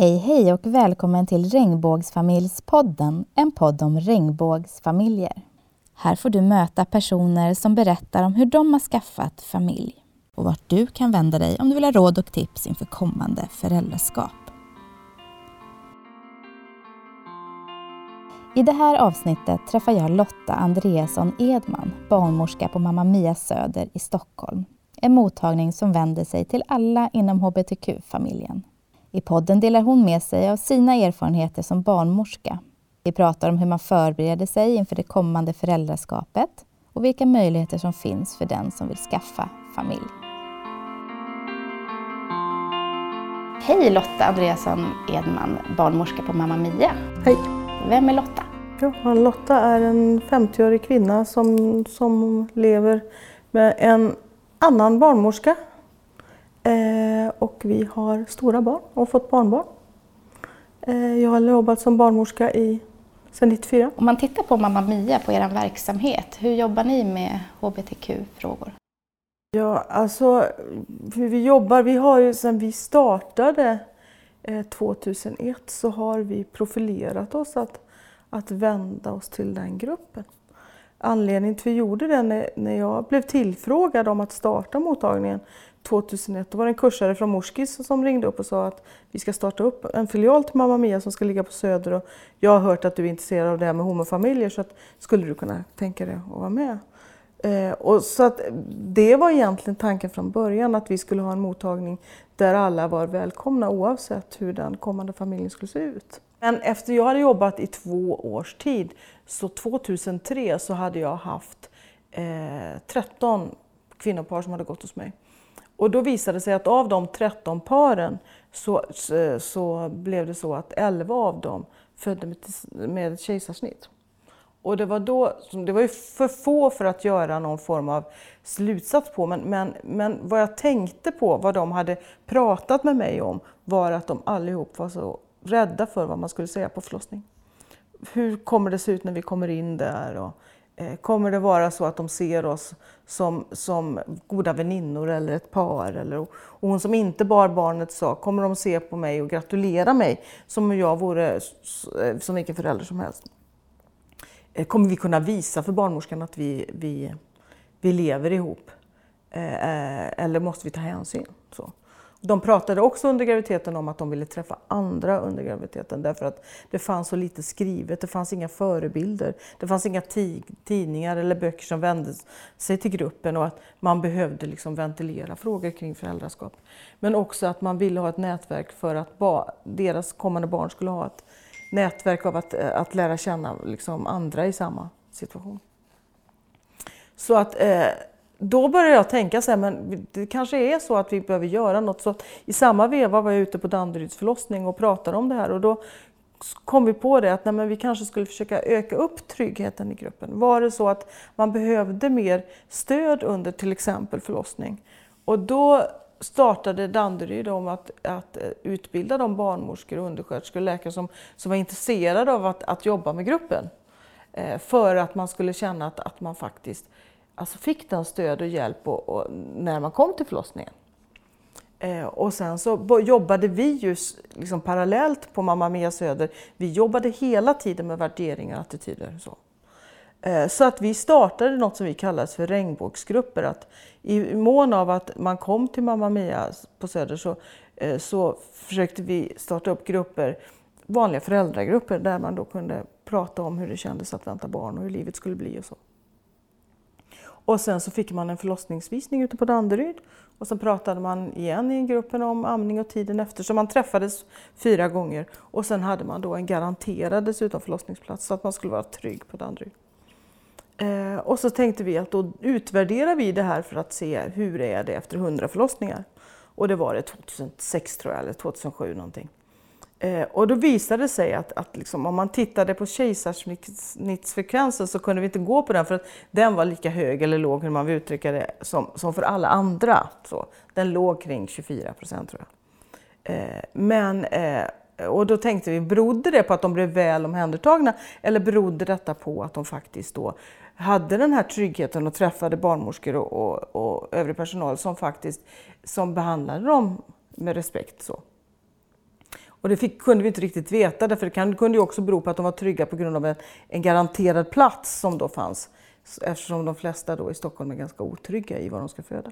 Hej hej och välkommen till Regnbågsfamiljspodden, en podd om regnbågsfamiljer. Här får du möta personer som berättar om hur de har skaffat familj och vart du kan vända dig om du vill ha råd och tips inför kommande föräldraskap. I det här avsnittet träffar jag Lotta Andreasson Edman, barnmorska på Mamma Mia Söder i Stockholm. En mottagning som vänder sig till alla inom hbtq-familjen. I podden delar hon med sig av sina erfarenheter som barnmorska. Vi pratar om hur man förbereder sig inför det kommande föräldraskapet och vilka möjligheter som finns för den som vill skaffa familj. Hej Lotta Andreasson Edman, barnmorska på Mamma Mia. Hej. Vem är Lotta? Ja, Lotta är en 50-årig kvinna som, som lever med en annan barnmorska. Eh, och vi har stora barn och fått barnbarn. Eh, jag har jobbat som barnmorska i, sedan 94. Om man tittar på Mamma Mia, på er verksamhet, hur jobbar ni med hbtq-frågor? Ja, alltså hur vi jobbar, vi har ju sedan vi startade eh, 2001 så har vi profilerat oss att, att vända oss till den gruppen. Anledningen till att vi gjorde det när, när jag blev tillfrågad om att starta mottagningen 2001, då var det en kursare från Morskis som ringde upp och sa att vi ska starta upp en filial till Mamma Mia som ska ligga på Söder och jag har hört att du är intresserad av det här med homofamiljer så att, skulle du kunna tänka dig att vara med? Eh, och så att det var egentligen tanken från början att vi skulle ha en mottagning där alla var välkomna oavsett hur den kommande familjen skulle se ut. Men efter jag hade jobbat i två års tid, så 2003 så hade jag haft eh, 13 kvinnopar som hade gått hos mig. Och då visade det sig att av de 13 paren så, så, så blev det så att 11 av dem födde med, med kejsarsnitt. Och det var, då, det var ju för få för att göra någon form av slutsats på, men, men, men vad jag tänkte på, vad de hade pratat med mig om, var att de allihop var så rädda för vad man skulle säga på förlossning. Hur kommer det se ut när vi kommer in där? Och, Eh, kommer det vara så att de ser oss som, som goda väninnor eller ett par? Eller, och hon som inte bar barnet sa, kommer de se på mig och gratulera mig som om jag vore eh, som vilken förälder som helst? Eh, kommer vi kunna visa för barnmorskan att vi, vi, vi lever ihop? Eller måste vi ta hänsyn? Så. De pratade också under graviditeten om att de ville träffa andra under graviditeten därför att det fanns så lite skrivet, det fanns inga förebilder, det fanns inga tidningar eller böcker som vände sig till gruppen och att man behövde liksom ventilera frågor kring föräldraskap. Men också att man ville ha ett nätverk för att deras kommande barn skulle ha ett nätverk av att, eh, att lära känna liksom andra i samma situation. Så att eh, då började jag tänka så här, men det kanske är så att vi behöver göra något. Så I samma veva var jag ute på Danderyds förlossning och pratade om det här och då kom vi på det att nej, men vi kanske skulle försöka öka upp tryggheten i gruppen. Var det så att man behövde mer stöd under till exempel förlossning? Och då startade Danderyd om att, att eh, utbilda de barnmorskor, undersköterskor och läkare som, som var intresserade av att, att jobba med gruppen. Eh, för att man skulle känna att, att man faktiskt alltså fick den stöd och hjälp och, och när man kom till förlossningen. Eh, och sen så jobbade vi ju liksom parallellt på Mamma Mia Söder. Vi jobbade hela tiden med värderingar och attityder. Så. Eh, så att vi startade något som vi kallade för regnbågsgrupper. Att I mån av att man kom till Mamma Mia på Söder så, eh, så försökte vi starta upp grupper, vanliga föräldragrupper där man då kunde prata om hur det kändes att vänta barn och hur livet skulle bli och så. Och sen så fick man en förlossningsvisning ute på Danderyd. Och sen pratade man igen i gruppen om amning och tiden efter. Så man träffades fyra gånger. Och sen hade man då en garanterad dessutom förlossningsplats så att man skulle vara trygg på Danderyd. Eh, och så tänkte vi att då utvärderar vi det här för att se hur är det efter 100 förlossningar. Och det var det 2006 tror jag, eller 2007 någonting. Eh, och då visade det sig att, att liksom, om man tittade på kejsarsnittsfrekvensen så kunde vi inte gå på den för att den var lika hög eller låg, hur man vill uttrycka det, som, som för alla andra. Så, den låg kring 24 procent tror jag. Eh, men, eh, och då tänkte vi, berodde det på att de blev väl omhändertagna eller berodde detta på att de faktiskt då hade den här tryggheten och träffade barnmorskor och, och, och övrig personal som faktiskt som behandlade dem med respekt. Så. Och det fick, kunde vi inte riktigt veta, därför det kan, kunde ju också bero på att de var trygga på grund av en, en garanterad plats som då fanns. Eftersom de flesta då i Stockholm är ganska otrygga i vad de ska föda.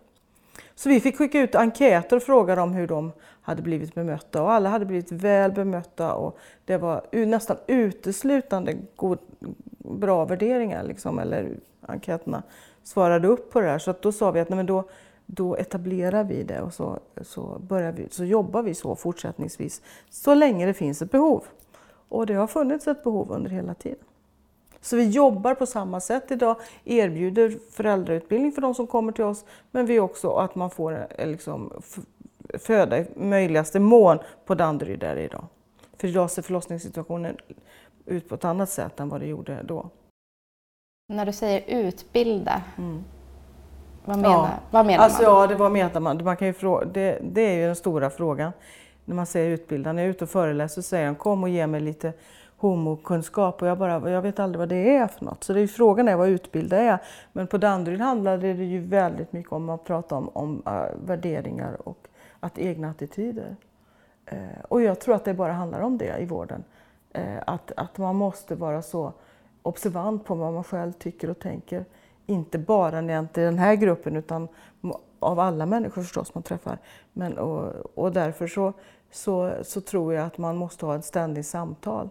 Så vi fick skicka ut enkäter och fråga dem hur de hade blivit bemötta och alla hade blivit väl bemötta och det var nästan uteslutande god, bra värderingar liksom, eller enkäterna svarade upp på det här. Så att då sa vi att nej, men då, då etablerar vi det och så, så, börjar vi, så jobbar vi så fortsättningsvis så länge det finns ett behov. Och det har funnits ett behov under hela tiden. Så vi jobbar på samma sätt idag, erbjuder föräldrautbildning för de som kommer till oss, men vi också att man får eh, liksom, föda i möjligaste mån på Danderyd där idag. För idag ser förlossningssituationen ut på ett annat sätt än vad det gjorde då. När du säger utbilda, mm. Vad menar, ja. vad menar alltså, man? Ja, det, vad menar man? man kan ju fråga, det, det är ju den stora frågan när man säger utbilda. När jag är ute och föreläser så säger han kom och ge mig lite homokunskap och jag, bara, jag vet aldrig vad det är för något. Så det är frågan är vad utbildad är. Men på Danderyd handlade det ju väldigt mycket om att prata om, om uh, värderingar och att egna attityder. Uh, och jag tror att det bara handlar om det i vården. Uh, att, att man måste vara så observant på vad man själv tycker och tänker. Inte bara när inte den här gruppen utan av alla människor förstås man träffar. Men, och, och därför så, så, så tror jag att man måste ha ett ständigt samtal.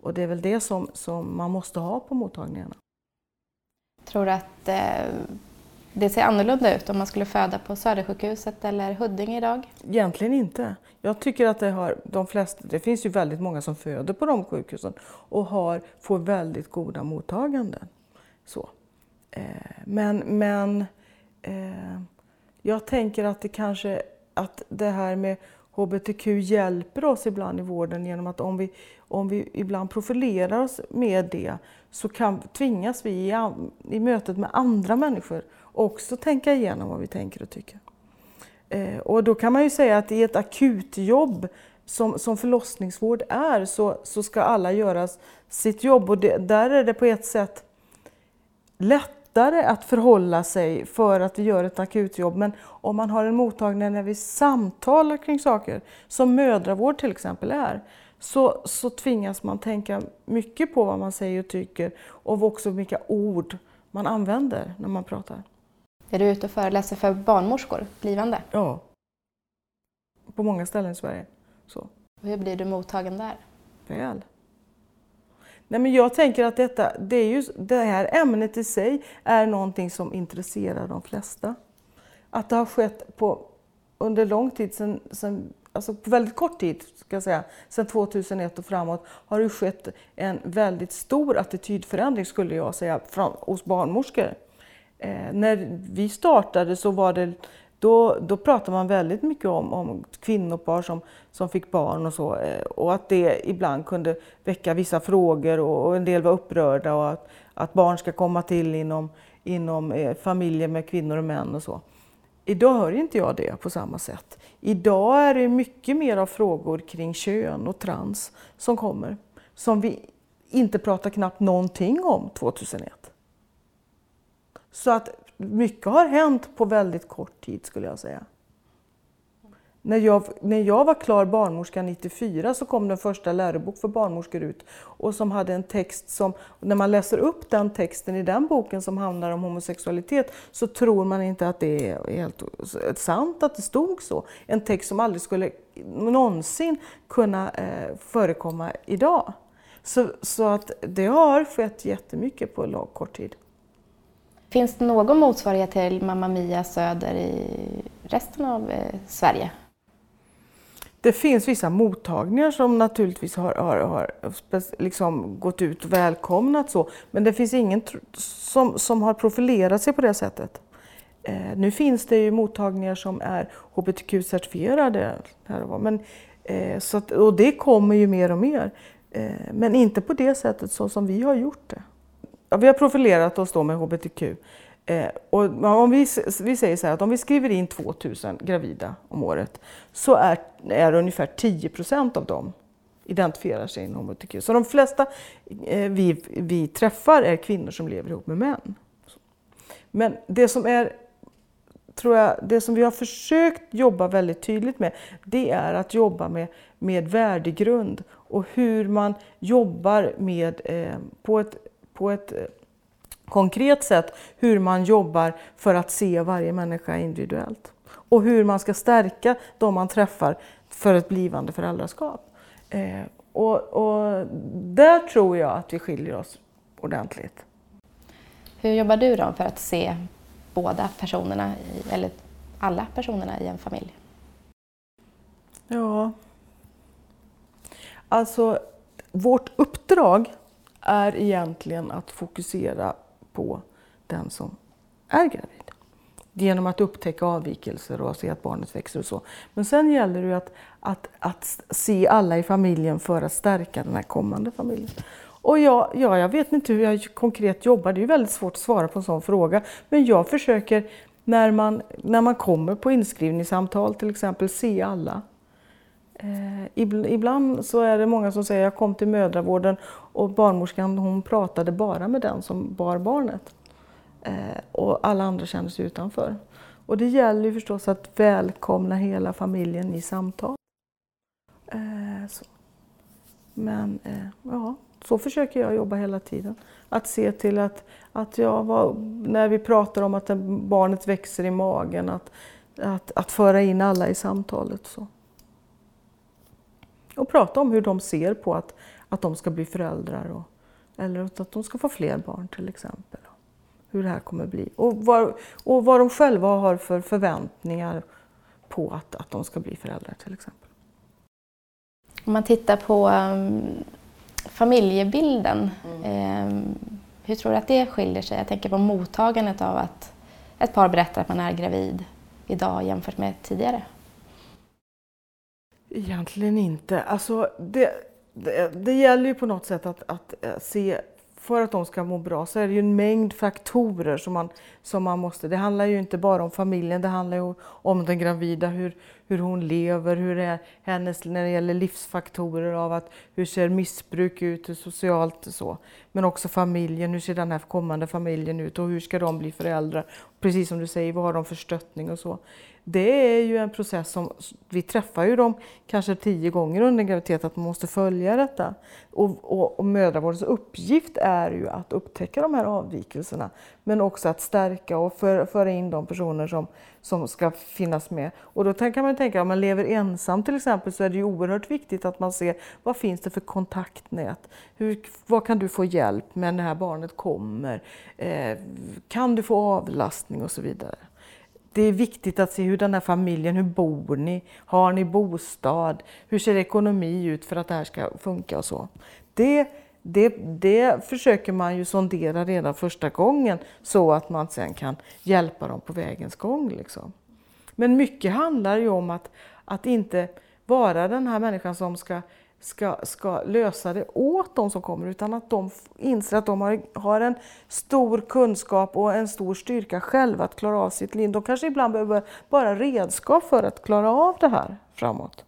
Och det är väl det som, som man måste ha på mottagningarna. Tror du att eh, det ser annorlunda ut om man skulle föda på Södersjukhuset eller Huddinge idag? Egentligen inte. Jag tycker att det har de flesta, det finns ju väldigt många som föder på de sjukhusen och har, får väldigt goda mottaganden. Så. Eh, men men eh, jag tänker att det kanske, att det här med HBTQ hjälper oss ibland i vården genom att om vi, om vi ibland profilerar oss med det så kan, tvingas vi i, i mötet med andra människor också tänka igenom vad vi tänker och tycker. Eh, och då kan man ju säga att i ett akutjobb som, som förlossningsvård är så, så ska alla göra sitt jobb och det, där är det på ett sätt lätt lättare att förhålla sig för att vi gör ett akutjobb. Men om man har en mottagning när vi samtalar kring saker, som mödravård till exempel är, så, så tvingas man tänka mycket på vad man säger och tycker och också vilka ord man använder när man pratar. Är du ute och föreläser för barnmorskor, blivande? Ja, på många ställen i Sverige. Så. Och hur blir du mottagen där? Väl. Nej, men jag tänker att detta, det, är ju, det här ämnet i sig är någonting som intresserar de flesta. Att det har skett på, under lång tid, sen, sen, alltså på väldigt kort tid, ska jag säga, sedan 2001 och framåt, har det skett en väldigt stor attitydförändring skulle jag säga från, hos barnmorskor. Eh, när vi startade så var det då, då pratar man väldigt mycket om, om kvinnopar som, som fick barn och så. Eh, och att det ibland kunde väcka vissa frågor och, och en del var upprörda och att, att barn ska komma till inom, inom eh, familjer med kvinnor och män och så. Idag hör inte jag det på samma sätt. Idag är det mycket mer av frågor kring kön och trans som kommer. Som vi inte pratar knappt någonting om 2001. Så att mycket har hänt på väldigt kort tid skulle jag säga. När jag, när jag var klar barnmorska 94 så kom den första lärobok för barnmorskor ut och som hade en text som, när man läser upp den texten i den boken som handlar om homosexualitet så tror man inte att det är helt sant att det stod så. En text som aldrig skulle någonsin kunna eh, förekomma idag. Så, så att det har skett jättemycket på kort tid. Finns det någon motsvarighet till Mamma Mia Söder i resten av eh, Sverige? Det finns vissa mottagningar som naturligtvis har, har, har liksom gått ut och välkomnat så, men det finns ingen som, som har profilerat sig på det sättet. Eh, nu finns det ju mottagningar som är hbtq-certifierade, men, eh, så att, och det kommer ju mer och mer. Eh, men inte på det sättet så som vi har gjort det. Ja, vi har profilerat oss då med hbtq. Eh, och om vi, vi säger så här att om vi skriver in 2000 gravida om året så är, är ungefär 10 procent av dem identifierar sig inom hbtq. Så de flesta eh, vi, vi träffar är kvinnor som lever ihop med män. Men det som är tror jag, det som vi har försökt jobba väldigt tydligt med, det är att jobba med, med värdegrund och hur man jobbar med, eh, på ett, på ett eh, konkret sätt, hur man jobbar för att se varje människa individuellt. Och hur man ska stärka de man träffar för ett blivande föräldraskap. Eh, och, och där tror jag att vi skiljer oss ordentligt. Hur jobbar du då för att se båda personerna, i, eller alla personerna i en familj? Ja, alltså vårt uppdrag är egentligen att fokusera på den som är gravid. Genom att upptäcka avvikelser och se att barnet växer och så. Men sen gäller det att, att, att se alla i familjen för att stärka den här kommande familjen. Och jag, ja, jag vet inte hur jag konkret jobbar, det är väldigt svårt att svara på en sån fråga. Men jag försöker när man, när man kommer på inskrivningssamtal till exempel se alla. Eh, ibland så är det många som säger jag kom till mödravården och barnmorskan hon pratade bara med den som bar barnet. Eh, och alla andra kände sig utanför. Och det gäller ju förstås att välkomna hela familjen i samtal. Eh, Men ja, så försöker jag jobba hela tiden. Att se till att, att jag var, när vi pratar om att barnet växer i magen, att, att, att föra in alla i samtalet. Så. Och prata om hur de ser på att, att de ska bli föräldrar och, eller att de ska få fler barn till exempel. Hur det här kommer bli. Och vad, och vad de själva har för förväntningar på att, att de ska bli föräldrar till exempel. Om man tittar på um, familjebilden, mm. um, hur tror du att det skiljer sig? Jag tänker på mottagandet av att ett par berättar att man är gravid idag jämfört med tidigare. Egentligen inte. Alltså, det, det, det gäller ju på något sätt att, att eh, se för att de ska må bra så är det ju en mängd faktorer som man, som man måste... Det handlar ju inte bara om familjen, det handlar ju om den gravida, hur, hur hon lever, hur är hennes när det gäller livsfaktorer av att hur ser missbruk ut, hur socialt och så. Men också familjen, hur ser den här kommande familjen ut och hur ska de bli föräldrar? Precis som du säger, vad har de för stöttning och så det är ju en process som, vi träffar ju dem kanske tio gånger under graviditet, att man måste följa detta. Och, och, och mödravårdens uppgift är ju att upptäcka de här avvikelserna, men också att stärka och för, föra in de personer som, som ska finnas med. Och då kan man tänka, om man lever ensam till exempel, så är det ju oerhört viktigt att man ser vad finns det för kontaktnät? Hur, vad kan du få hjälp med när det här barnet kommer? Eh, kan du få avlastning och så vidare? Det är viktigt att se hur den här familjen, hur bor ni? Har ni bostad? Hur ser ekonomi ut för att det här ska funka och så? Det, det, det försöker man ju sondera redan första gången så att man sen kan hjälpa dem på vägens gång. Liksom. Men mycket handlar ju om att, att inte vara den här människan som ska ska, ska lösa det åt de som kommer utan att de inser att de har, har en stor kunskap och en stor styrka själva att klara av sitt liv. De kanske ibland behöver bara redskap för att klara av det här framåt.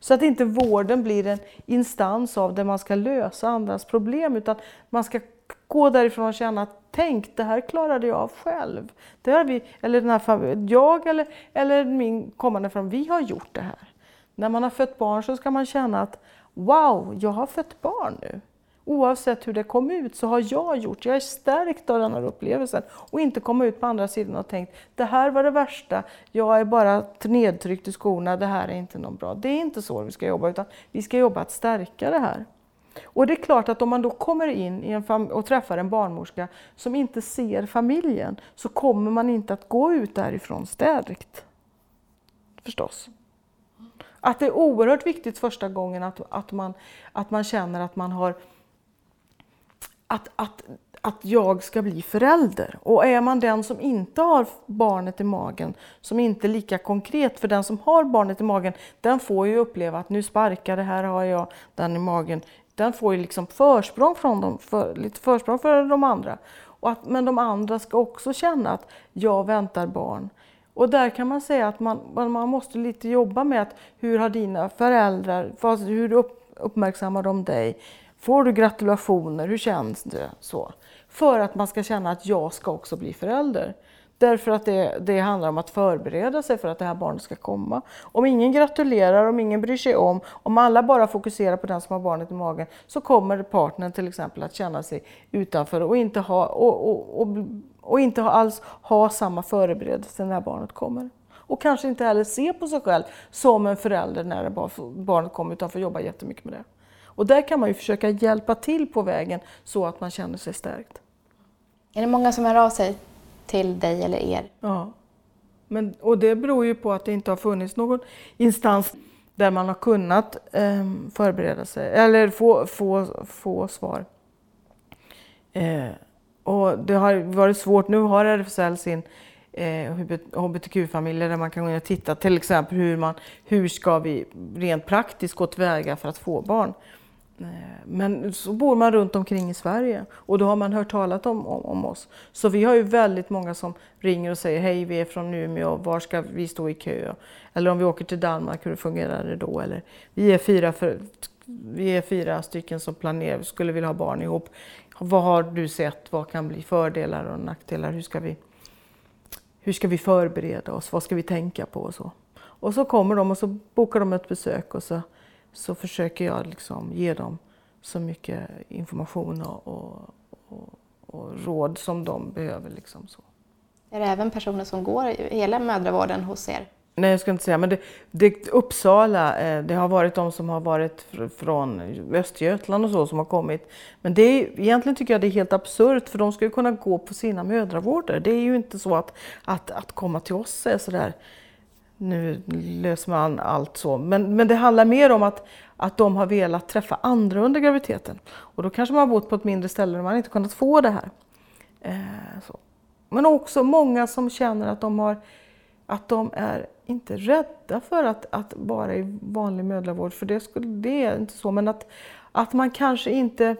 Så att inte vården blir en instans av där man ska lösa andras problem utan man ska gå därifrån och känna att tänk, det här klarade jag av själv. Det har vi, eller den här, jag eller, eller min kommande familj, vi har gjort det här. När man har fött barn så ska man känna att wow, jag har fött barn nu. Oavsett hur det kom ut så har jag gjort, jag är stärkt av den här upplevelsen och inte komma ut på andra sidan och tänkt det här var det värsta, jag är bara nedtryckt i skorna, det här är inte någon bra. Det är inte så vi ska jobba utan vi ska jobba att stärka det här. Och det är klart att om man då kommer in i en och träffar en barnmorska som inte ser familjen så kommer man inte att gå ut därifrån stärkt. Förstås. Att det är oerhört viktigt första gången att, att, man, att man känner att man har att, att, att jag ska bli förälder. Och är man den som inte har barnet i magen, som inte är lika konkret, för den som har barnet i magen, den får ju uppleva att nu sparkar det, här har jag den i magen. Den får ju liksom försprång från dem, för, lite försprång för de andra. Och att, men de andra ska också känna att jag väntar barn. Och där kan man säga att man, man måste lite jobba med att hur har dina föräldrar, hur upp, uppmärksammar de dig? Får du gratulationer? Hur känns det? Så. För att man ska känna att jag ska också bli förälder. Därför att det, det handlar om att förbereda sig för att det här barnet ska komma. Om ingen gratulerar, om ingen bryr sig om, om alla bara fokuserar på den som har barnet i magen så kommer partnern till exempel att känna sig utanför och inte, ha, och, och, och, och inte alls ha samma förberedelse när barnet kommer. Och kanske inte heller se på sig själv som en förälder när barnet kommer utan får jobba jättemycket med det. Och där kan man ju försöka hjälpa till på vägen så att man känner sig stärkt. Är det många som hör av sig till dig eller er? Ja. Men, och det beror ju på att det inte har funnits någon instans där man har kunnat eh, förbereda sig eller få, få, få svar. Eh, och det har varit svårt. Nu har RFSL sin eh, hbtq-familjer där man kan gå in och titta till exempel hur, man, hur ska vi rent praktiskt gå tillväga för att få barn. Eh, men så bor man runt omkring i Sverige och då har man hört talat om, om, om, oss. Så vi har ju väldigt många som ringer och säger hej, vi är från Umeå, var ska vi stå i kö? Eller om vi åker till Danmark, hur fungerar det då? Eller vi är fyra, för, vi är fyra stycken som planerar, skulle vilja ha barn ihop. Vad har du sett? Vad kan bli fördelar och nackdelar? Hur ska vi, hur ska vi förbereda oss? Vad ska vi tänka på och så? Och så kommer de och så bokar de ett besök och så så försöker jag liksom ge dem så mycket information och, och, och, och råd som de behöver. Liksom så. Är det även personer som går hela mödravården hos er? Nej, jag ska inte säga, men det, det, Uppsala, eh, det har varit de som har varit från Östergötland och så som har kommit. Men det är, egentligen tycker jag det är helt absurt för de ska ju kunna gå på sina mödravårdar. Det är ju inte så att, att, att komma till oss är sådär nu löser man allt så. Men, men det handlar mer om att, att de har velat träffa andra under graviditeten. Och då kanske man har bott på ett mindre ställe och man inte kunnat få det här. Eh, så. Men också många som känner att de, har, att de är inte rädda för att, att vara i vanlig mödravård, för det, skulle, det är inte så. Men att, att man kanske inte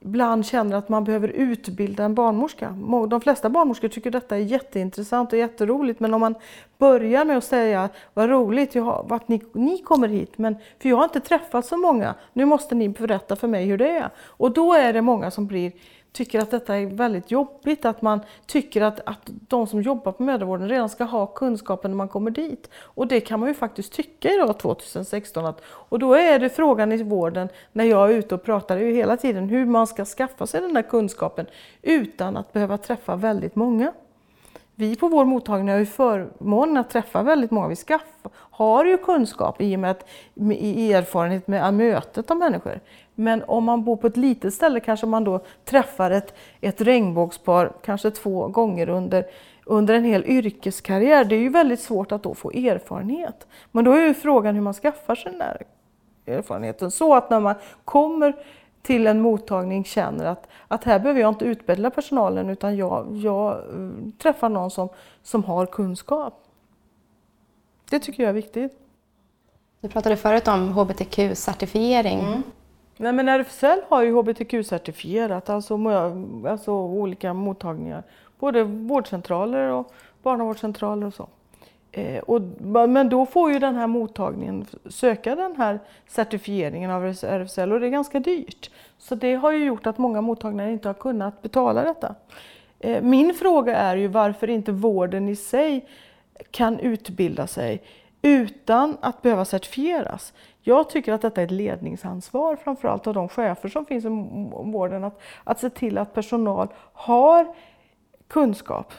ibland känner att man behöver utbilda en barnmorska. De flesta barnmorskor tycker detta är jätteintressant och jätteroligt men om man börjar med att säga vad roligt jag har, att ni, ni kommer hit men för jag har inte träffat så många, nu måste ni berätta för mig hur det är. Och då är det många som blir tycker att detta är väldigt jobbigt, att man tycker att, att de som jobbar på mödravården redan ska ha kunskapen när man kommer dit. Och det kan man ju faktiskt tycka idag 2016. Att, och då är det frågan i vården, när jag är ute och pratar ju hela tiden, hur man ska skaffa sig den här kunskapen utan att behöva träffa väldigt många. Vi på vår mottagning har ju förmånen att träffa väldigt många. Vi skaffar, har ju kunskap i och med att, i erfarenhet med mötet av människor. Men om man bor på ett litet ställe kanske man då träffar ett, ett regnbågspar kanske två gånger under, under en hel yrkeskarriär. Det är ju väldigt svårt att då få erfarenhet. Men då är ju frågan hur man skaffar sig den där erfarenheten så att när man kommer till en mottagning känner att, att här behöver jag inte utbilda personalen utan jag, jag eh, träffar någon som, som har kunskap. Det tycker jag är viktigt. Du pratade förut om hbtq-certifiering. Mm. Nej, men RFSL har ju hbtq-certifierat, alltså, alltså olika mottagningar. Både vårdcentraler och barnavårdscentraler och så. Eh, och, men då får ju den här mottagningen söka den här certifieringen av RFSL och det är ganska dyrt. Så det har ju gjort att många mottagningar inte har kunnat betala detta. Eh, min fråga är ju varför inte vården i sig kan utbilda sig utan att behöva certifieras. Jag tycker att detta är ett ledningsansvar framförallt av de chefer som finns i vården att, att se till att personal har kunskap.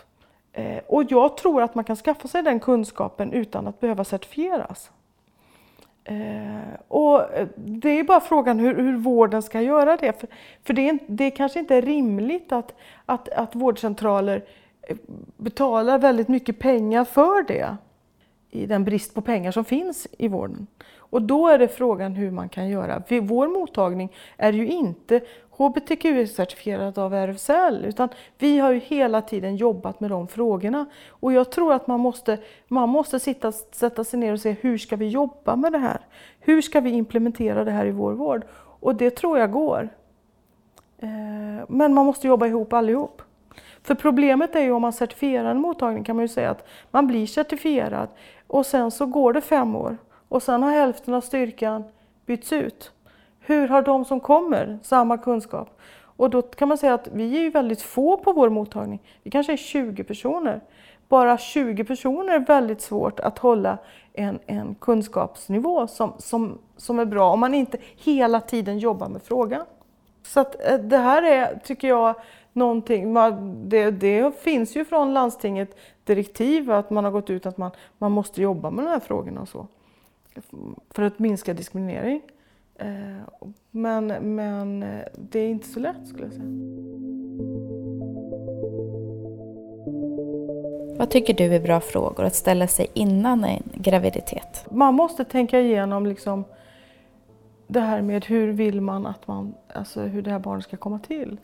Eh, och jag tror att man kan skaffa sig den kunskapen utan att behöva certifieras. Eh, och eh, det är bara frågan hur, hur vården ska göra det. För, för det, är, det kanske inte är rimligt att, att, att vårdcentraler eh, betalar väldigt mycket pengar för det i den brist på pengar som finns i vården. Och då är det frågan hur man kan göra. Vår mottagning är ju inte hbtq-certifierad av RFSL utan vi har ju hela tiden jobbat med de frågorna. Och jag tror att man måste, man måste sitta, sätta sig ner och se hur ska vi jobba med det här? Hur ska vi implementera det här i vår vård? Och det tror jag går. Eh, men man måste jobba ihop allihop. För problemet är ju om man certifierar en mottagning kan man ju säga att man blir certifierad och sen så går det fem år och sen har hälften av styrkan bytts ut. Hur har de som kommer samma kunskap? Och då kan man säga att vi är ju väldigt få på vår mottagning. Vi kanske är 20 personer. Bara 20 personer är väldigt svårt att hålla en, en kunskapsnivå som, som, som är bra om man inte hela tiden jobbar med frågan. Så att eh, det här är, tycker jag, någonting, det, det finns ju från landstinget direktiv att man har gått ut att man, man måste jobba med de här frågorna och så. För att minska diskriminering. Eh, men, men eh, det är inte så lätt skulle jag säga. Vad tycker du är bra frågor att ställa sig innan en graviditet? Man måste tänka igenom liksom det här med hur vill man att man, alltså hur det här barnet ska komma till.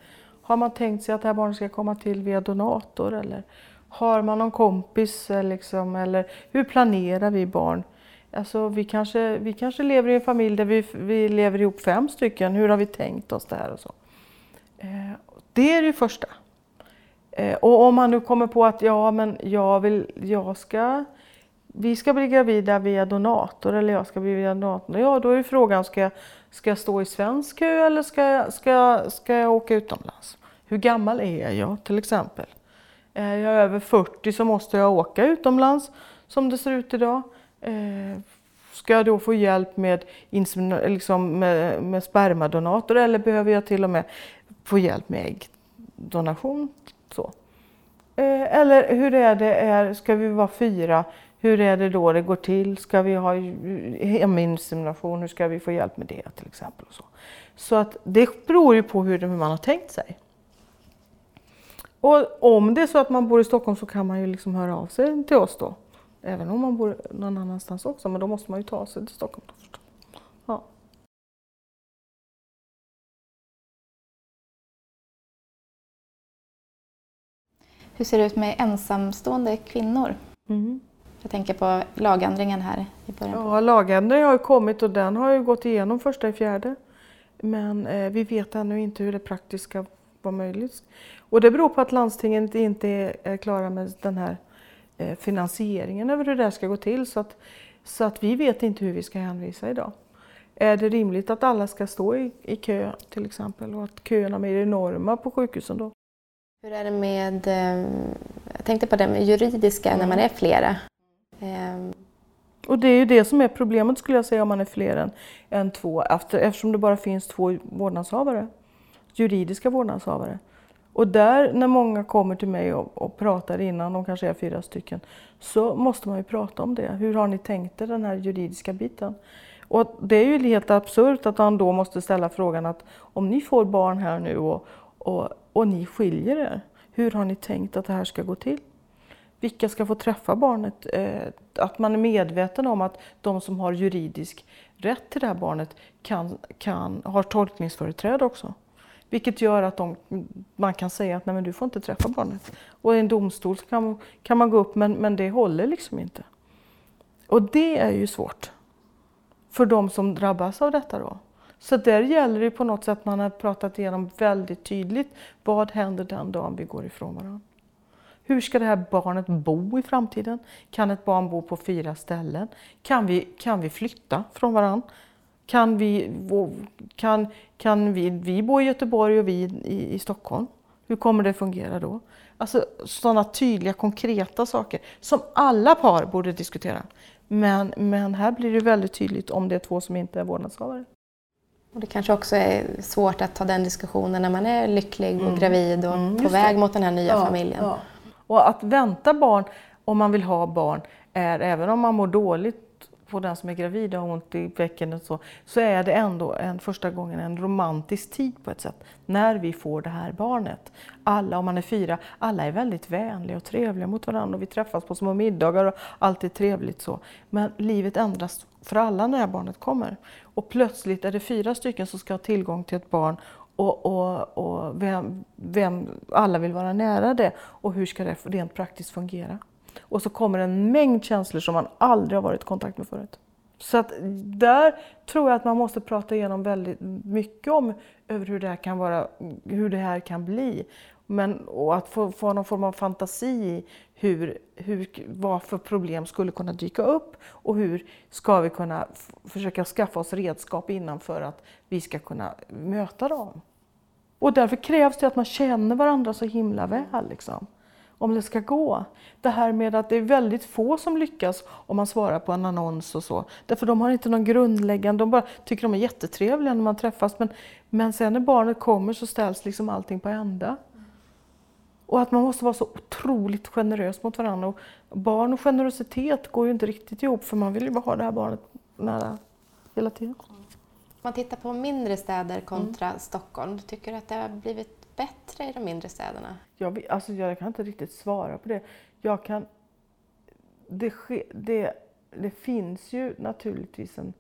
Har man tänkt sig att det här barnet ska komma till via donator eller har man någon kompis eh, liksom, eller hur planerar vi barn? Alltså, vi, kanske, vi kanske lever i en familj där vi, vi lever ihop fem stycken. Hur har vi tänkt oss det här och så? Eh, det är det första. Eh, och om man nu kommer på att ja, men jag vill, jag ska, vi ska bli gravida via donator eller jag ska bli via donator. Ja, då är frågan, ska jag, ska jag stå i svensk kö eller ska jag, ska, ska jag åka utomlands? Hur gammal är jag till exempel? Är jag över 40 så måste jag åka utomlands som det ser ut idag. Eh, ska jag då få hjälp med, liksom med, med spermadonator eller behöver jag till och med få hjälp med äggdonation? Så. Eh, eller hur är det, är, ska vi vara fyra? Hur är det då det går till? Ska vi ha heminsemination? Hur ska vi få hjälp med det till exempel? Och så. så att det beror ju på hur man har tänkt sig. Och om det är så att man bor i Stockholm så kan man ju liksom höra av sig till oss då. Även om man bor någon annanstans också, men då måste man ju ta sig till Stockholm. Ja. Hur ser det ut med ensamstående kvinnor? Mm. Jag tänker på lagändringen här i början. Ja, lagändringen har ju kommit och den har ju gått igenom första i fjärde. Men eh, vi vet ännu inte hur det praktiska var möjligt. Och det beror på att landstinget inte är klara med den här eh, finansieringen över hur det ska gå till. Så att, så att vi vet inte hur vi ska hänvisa idag. Är det rimligt att alla ska stå i, i kö till exempel och att köerna blir enorma på sjukhusen då? Hur är det med, eh, jag tänkte på det med juridiska mm. när man är flera. Ehm. Och det är ju det som är problemet skulle jag säga om man är fler än, än två eftersom det bara finns två vårdnadshavare, juridiska vårdnadshavare. Och där, när många kommer till mig och, och, pratar innan, de kanske är fyra stycken, så måste man ju prata om det. Hur har ni tänkt er den här juridiska biten? Och det är ju helt absurt att man då måste ställa frågan att om ni får barn här nu och, och, och ni skiljer er, hur har ni tänkt att det här ska gå till? Vilka ska få träffa barnet? Eh, att man är medveten om att de som har juridisk rätt till det här barnet kan, kan, har tolkningsföreträde också. Vilket gör att de, man kan säga att Nej, men du får inte träffa barnet. Och i en domstol kan, kan man gå upp men, men det håller liksom inte. Och det är ju svårt för de som drabbas av detta då. Så där gäller det på något sätt att man har pratat igenom väldigt tydligt. Vad händer den dagen vi går ifrån varandra? Hur ska det här barnet bo i framtiden? Kan ett barn bo på fyra ställen? Kan vi, kan vi flytta från varandra? Kan vi, kan, kan vi, vi bo i Göteborg och vi i, i Stockholm? Hur kommer det fungera då? Alltså sådana tydliga, konkreta saker som alla par borde diskutera. Men, men här blir det väldigt tydligt om det är två som inte är vårdnadshavare. Och det kanske också är svårt att ta den diskussionen när man är lycklig och mm. gravid och mm, på väg det. mot den här nya ja, familjen. Ja. Och att vänta barn, om man vill ha barn, är även om man mår dåligt på den som är gravid och har ont i bäckenet så, så är det ändå en, första gången en romantisk tid på ett sätt. När vi får det här barnet. Alla, om man är fyra, alla är väldigt vänliga och trevliga mot varandra och vi träffas på små middagar och allt är trevligt så. Men livet ändras för alla när barnet kommer. Och plötsligt är det fyra stycken som ska ha tillgång till ett barn och, och, och vem, vem, alla vill vara nära det och hur ska det rent praktiskt fungera? Och så kommer en mängd känslor som man aldrig har varit i kontakt med förut. Så att där tror jag att man måste prata igenom väldigt mycket om över hur det här kan, vara, hur det här kan bli. Men, och att få, få någon form av fantasi i hur, hur, vad för problem skulle kunna dyka upp och hur ska vi kunna försöka skaffa oss redskap innan för att vi ska kunna möta dem. Och därför krävs det att man känner varandra så himla väl. Liksom, om det ska gå. Det här med att det är väldigt få som lyckas om man svarar på en annons och så. Därför de har inte någon grundläggande, de bara tycker de är jättetrevliga när man träffas. Men, men sen när barnet kommer så ställs liksom allting på ända. Och att man måste vara så otroligt generös mot varandra. Och barn och generositet går ju inte riktigt ihop för man vill ju bara ha det här barnet nära hela tiden. Om man tittar på mindre städer kontra mm. Stockholm, tycker du att det har blivit bättre i de mindre städerna? Jag, alltså jag kan inte riktigt svara på det. Jag kan, det, det, det finns ju naturligtvis en,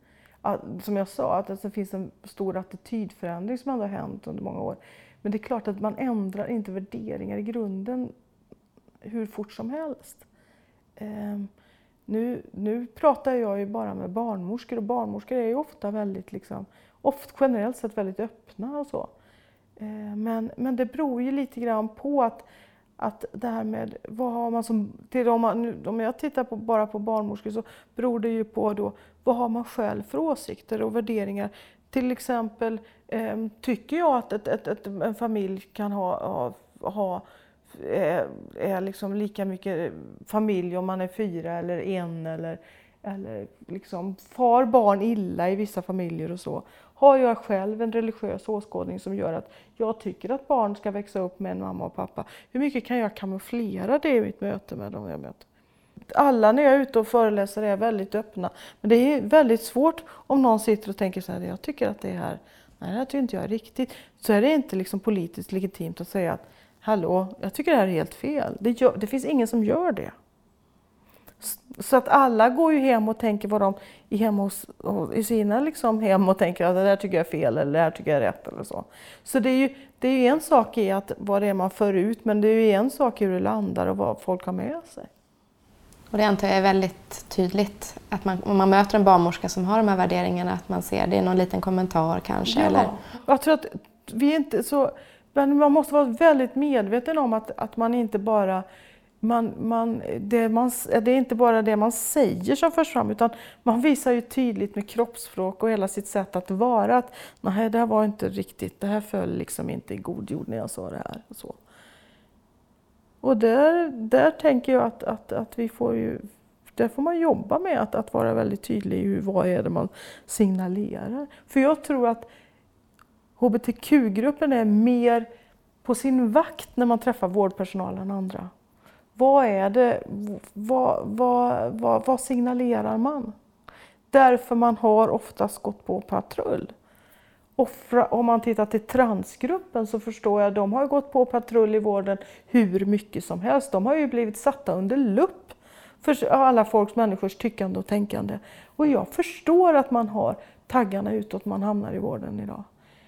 som jag sa, att det finns en stor attitydförändring som ändå har hänt under många år. Men det är klart att man ändrar inte värderingar i grunden hur fort som helst. Ehm, nu, nu pratar jag ju bara med barnmorskor och barnmorskor är ju ofta väldigt, liksom, oft, generellt sett väldigt öppna och så. Ehm, men, men det beror ju lite grann på att, att det här med vad har man som, till om, man, om jag tittar på, bara på barnmorskor så beror det ju på då vad har man själv för åsikter och värderingar. Till exempel eh, tycker jag att ett, ett, ett, en familj kan ha, ha, ha är, är liksom lika mycket familj om man är fyra eller en eller, eller liksom far barn illa i vissa familjer och så. Har jag själv en religiös åskådning som gör att jag tycker att barn ska växa upp med en mamma och pappa, hur mycket kan jag kamouflera det i mitt möte med dem jag möter? Alla när jag är ute och föreläser är väldigt öppna. Men det är väldigt svårt om någon sitter och tänker så här, jag tycker att det här, nej det här tycker inte jag är riktigt. Så är det inte liksom politiskt legitimt att säga att hallå, jag tycker det här är helt fel. Det, gör, det finns ingen som gör det. Så att alla går ju hem och tänker vad de är hemma hos, i sina liksom hem och tänker att det där tycker jag är fel eller det här tycker jag är rätt eller så. Så det är ju det är en sak i att vad det är man för ut men det är ju en sak i hur det landar och vad folk har med sig. Och det antar jag är väldigt tydligt, att man, om man möter en barnmorska som har de här värderingarna, att man ser det är någon liten kommentar kanske? Ja, eller? jag tror att vi inte så... Men man måste vara väldigt medveten om att, att man inte bara... Man, man, det, man, det är inte bara det man säger som förs fram utan man visar ju tydligt med kroppsspråk och hela sitt sätt att vara att nej, det här var inte riktigt, det här föll liksom inte i god jord när jag sa det här. Och så. Och där, där tänker jag att, att, att vi får ju, där får man jobba med att, att vara väldigt tydlig i vad är det man signalerar. För jag tror att hbtq-gruppen är mer på sin vakt när man träffar vårdpersonal än andra. Vad är det, vad, vad, vad, vad signalerar man? Därför man har oftast gått på patrull offra, om man tittar till transgruppen så förstår jag att de har gått på patrull i vården hur mycket som helst. De har ju blivit satta under lupp för alla folks människors tyckande och tänkande. Och jag förstår att man har taggarna utåt man hamnar i vården idag.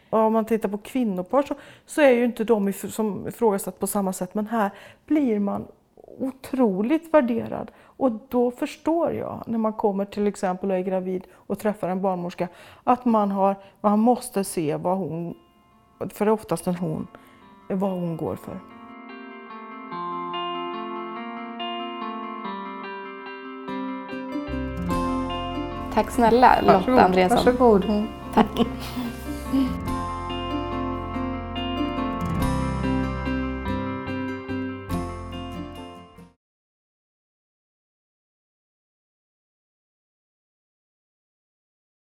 Och om man tittar på kvinnopar så, så är ju inte de som ifrågasatt på samma sätt men här blir man otroligt värderad. Och då förstår jag, när man kommer till exempel och är gravid och träffar en barnmorska, att man, har, man måste se vad hon, för det är oftast en hon, vad hon går för. Tack snälla Lotta Andreasson. Varsågod. Mm, tack.